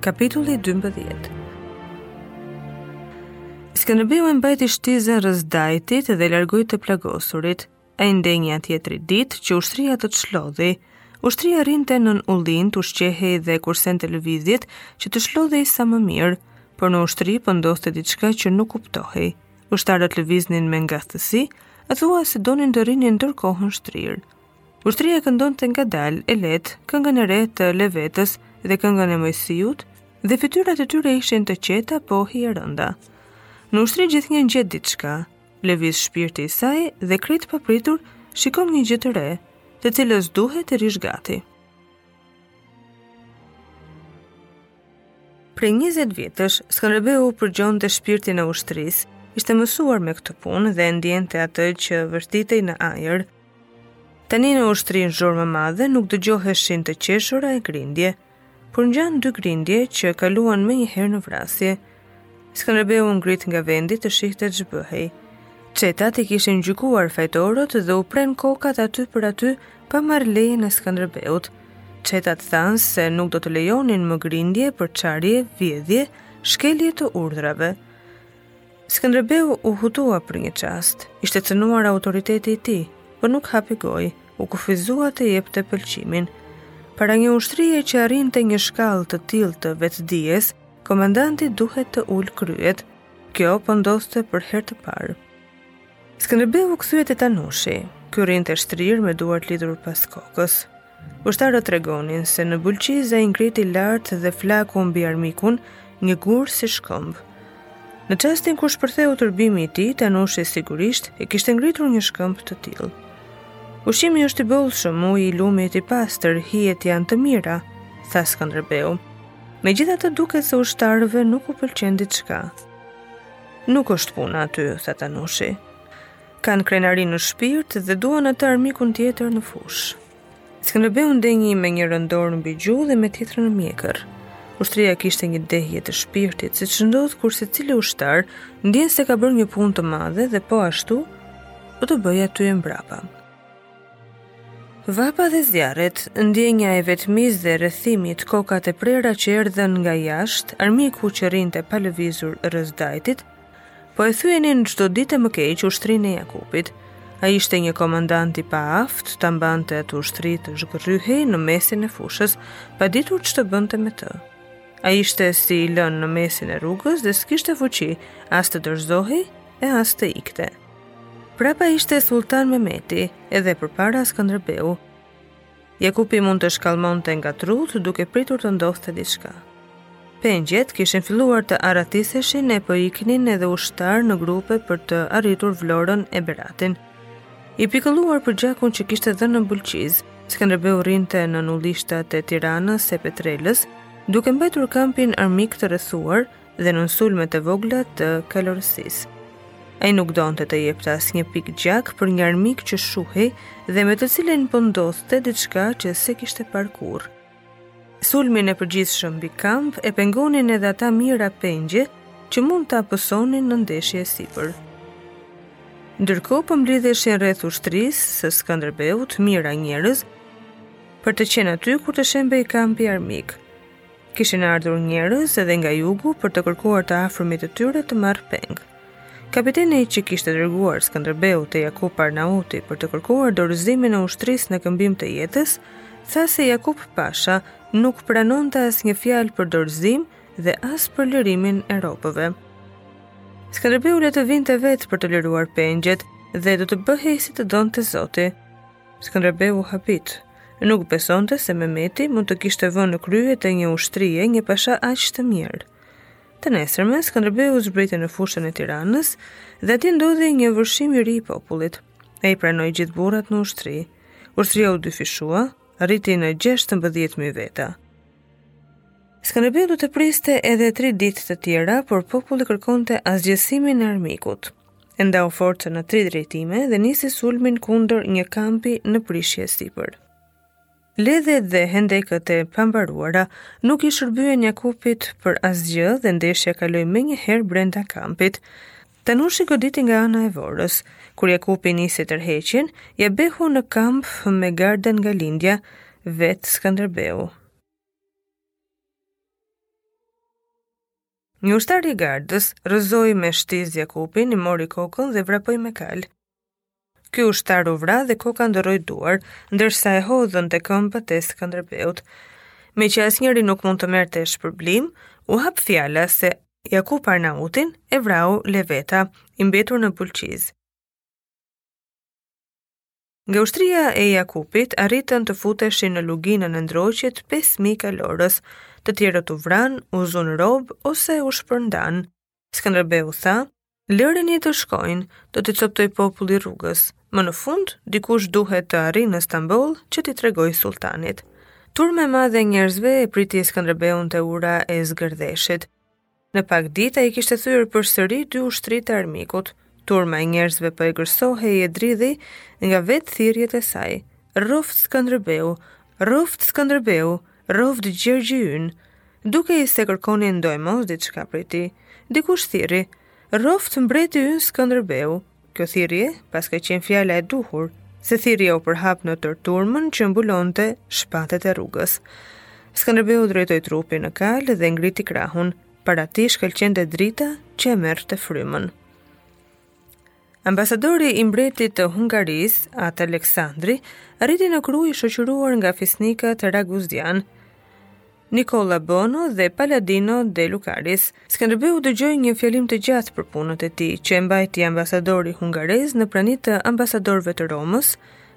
Kapitulli 12 Skënderbeu e mbajti shtizën rrëzë Dajtit dhe largoi të plagosurit. Ai ndenjë atje tri ditë që ushtria të shlodhej. Ushtria rrinte nën ullin të ushqehej dhe kursente lëvizjet që të shlodhej sa më mirë, por në ushtri po ndodhte diçka që nuk kuptohej. Ushtarët lëviznin me ngathtësi, thua se donin të rrinin tërë kohën shtrirë. Ushtria e këndonte ngadalë e lehtë këngën e re të Levetës dhe këngën e Mojsiut, dhe fytyrat e tyre ishin të qeta po hijerënda. Në ushtri gjithnjë ngjet diçka. Lëviz shpirti i saj dhe krejt papritur shikon një gjë të re, të cilës duhet t'i rrish gati. Prej 20 vjetësh, Skënderbeu përgjonte shpirtin e ushtrisë, ishte mësuar me këtë punë dhe e ndiente atë që vërtitej në ajër, Tani në ushtrinë zhurmëmadhe nuk dëgjoheshin të qeshura e grindje, por ngjanë dy grindje që kaluan menjëherë në vrasje. Skënderbeu u ngrit nga vendi të shihte ç'bëhej. Çetat i kishin gjykuar fajtorët dhe u prenë kokat aty për aty pa marrë lejën e Skënderbeut. Çetat thanë se nuk do të lejonin më grindje përçarje, vjedhje, shkelje të urdhrave. Skënderbeu u hutua për një çast. Ishte cënuar autoriteti i tij, por nuk hapi gojë, u kufizua të jepte pëlqimin. Para një ushtrie që arrinte një shkallë të tillë të vetëdijes, komandanti duhet të ulë kryet. Kjo po ndodhte për herë të parë. Skënderbeu u kthye te Tanushi. Ky rrinte shtrirë me duart lidhur pas kokës. Ushtarët tregonin se në Bulqizë ai ngriti lart dhe flaku mbi armikun një gur si shkëmb. Në çastin kur shpërtheu tërbimi i tij, Tanushi sigurisht e kishte ngritur një shkëmb të tillë. Ushqimi është i bollshëm, uji i lumit i pastër, hijet janë të mira, tha Skënderbeu. Megjithatë duket se ushtarëve nuk u pëlqen diçka. Nuk është puna aty, tha Tanushi. Kanë krenari në shpirt dhe duan atë armikun tjetër në fushë. Skënderbeu ndenji me njërën dorë mbi gju dhe me tjetrën në mjekër. Ushtria kishte një dehje të shpirtit, siç ndodh kur secili ushtar ndjen se ka bërë një punë të madhe dhe po ashtu, do të bëjë aty e mbrapa. Vapa dhe zjarret, ndjenja e vetmisë dhe rrethimit, kokat e prera që erdhën nga jashtë, armiku që rrinte pa lëvizur rrëzë Dajtit, po e thyenin çdo ditë e më keq ushtrinë e Jakupit. Ai ishte një komandant i paaftë, ta mbante atë ushtri të zhgërryhej në mesin e fushës, pa ditur ç'të bënte me të. Ai ishte si i lënë në mesin e rrugës dhe s'kishte fuqi as të dorëzohej e as të ikte. Prapa ishte Sulltan Mehmeti, edhe përpara Skënderbeu. Jakupi mund të shkallmonte nga trutë duke pritur të ndodhte diçka. Pengjet kishin filluar të arratiseshin e po iknin edhe ushtarë në grupe për të arritur Vlorën e Beratin. I pikëlluar për gjakun që kishte dhënë në Bulqizë, Skënderbeu rrinte në ullishtat e Tiranës e Petrelës, duke mbajtur kampin armik të rrethuar, dhe nën sulmet e vogla të kalorësisë. Ai nuk donte të jepte asnjë pikë gjak për një armik që shuhej dhe me të cilin po ndodhte diçka që s'e kishte parë kurrë. Sulmin e përgjithshëm mbi kamp e pengonin edhe ata mijëra pengje që mund ta pësonin në ndeshje e sipër. Ndërkohë po mblidheshin rreth ushtrisë së Skënderbeut mijëra njerëz për të qenë aty kur të shembej kampi armik. Kishin ardhur njerëz edhe nga jugu për të kërkuar të afërmit e tyre të marrë peng. Kapiteni që kishte dërguar Skënderbeu te Jakup Arnauti për të kërkuar dorëzimin e ushtrisë në këmbim të jetës, tha se Jakup Pasha nuk pranonte asnjë fjalë për dorëzim dhe as për lirimin e robëve. Skënderbeu le të vinte vetë për të liruar pengjet dhe do të bëhej si të donte Zoti. Skënderbeu u habit. Nuk besonte se Mehmeti mund të kishte vënë në krye të një ushtrie një pasha aq të marrë. Të nesërmen, Skënderbeu zbriti në fushën e Tiranës dhe aty ndodhi një vërshim i ri i popullit. Ai pranoi gjithë burrat në ushtri. Ushtria u dyfishua, arriti në 16.000 veta. Skënderbeu donte të priste edhe tri ditë të tjera, por populli kërkonte asgjësimin e armikut. e ndau forcën në tri drejtime dhe nisi sulmin kundër një kampi në prishje e sipër. Ledhet dhe hendekët e pambaruara nuk i shërbyen Jakupit për asgjë dhe ndeshja kaloi menjëherë brenda kampit. Tanushi goditi nga ana e Vorës. Kur Jakupi nisi tërheqjen, ia behu në kamp me gardën nga lindja, vetë Skënderbeu. Një ushtar i gardës rrëzoi me shtizë Jakupin, i mori kokën dhe vrapoi me kalë. Ky ushtar u vra dhe koka ndërroi duar, ndërsa e hodhën te këmbët e Skënderbeut. Meqë asnjëri nuk mund të merrte shpërblim, u hap fjala se Jakup Arnautin e vrau Leveta, i mbetur në Bulqizë. Nga ushtria e Jakupit arritën të futeshin në luginën e Ndroqit 5.000 kalorës, të tjerët u vranë, u zunë robë ose u shpërndanë. Skënderbeu tha, lërini të shkojnë, do t'i copëtojë populli rrugës. Më në fund, dikush duhet të arrijë në Stamboll që t'i tregojë sulltanit. Turma e madhe e njerëzve e priti Skënderbeun te ura e Zgërdheshit. Në pak ditë ai kishte thyer përsëri dy ushtritë e armikut. Turma e njerëzve po egërsohej e dridhej nga vetë thirrjet e saj. Rroft Skënderbeu, rroft Skënderbeu, rroft Gjergji ynë. Dukej se kërkonin doemos diçka prej tij, dikush thirri, Rroft mbreti ynë Skënderbeu, Kjo thirrje paska qenë fjala e duhur, se thirrja u përhap në tërë turmën që mbulonte shpatet e rrugës. Skënderbeu drejtoi trupin në kalë dhe ngriti krahun, para tij shkëlqente drita që e merrte frymën. Ambasadori i mbretit të Hungarisë, atë Aleksandri, arriti në Krujë i shoqëruar nga fisnikët raguzian. Nikola Bono dhe Paladino de Lucaris. Skënderbeu dëgjoi një fjalim të gjatë për punët e tij, që e mbajti ambasadori hungarez në prani të ambasadorëve të Romës,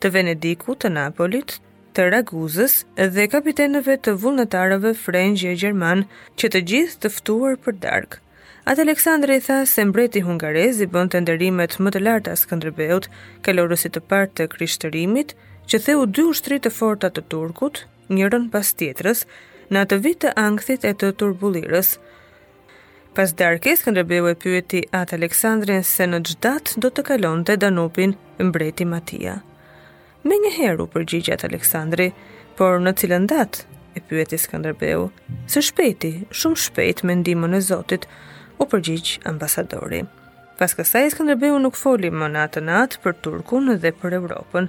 të Venedikut, të Napolit, të Raguzës dhe kapitenëve të vullnetarëve frengj e gjermanë, që të gjithë të ftuar për darkë. Atë Aleksandri i tha se mbreti hungarez i bënte nderimet më të larta Skënderbeut, kalorësit të parë të krishtërimit, që theu dy ushtri të forta të turkut, njërën pas tjetrës, në atë vit të ankthit e të turbullirës. Pas darkës, Skënderbeu e pyeti atë Aleksandrin se në ç'datë do të kalonte Danubin mbreti Matia. Menjëherë u përgjigj atë Aleksandri, por në cilën datë, e pyeti Skënderbeu. Së shpejti, shumë shpejt me ndihmën e Zotit, u përgjigj ambasadori. Pas kësaj, Skënderbeu nuk foli më atë natë për Turkun dhe për Europën.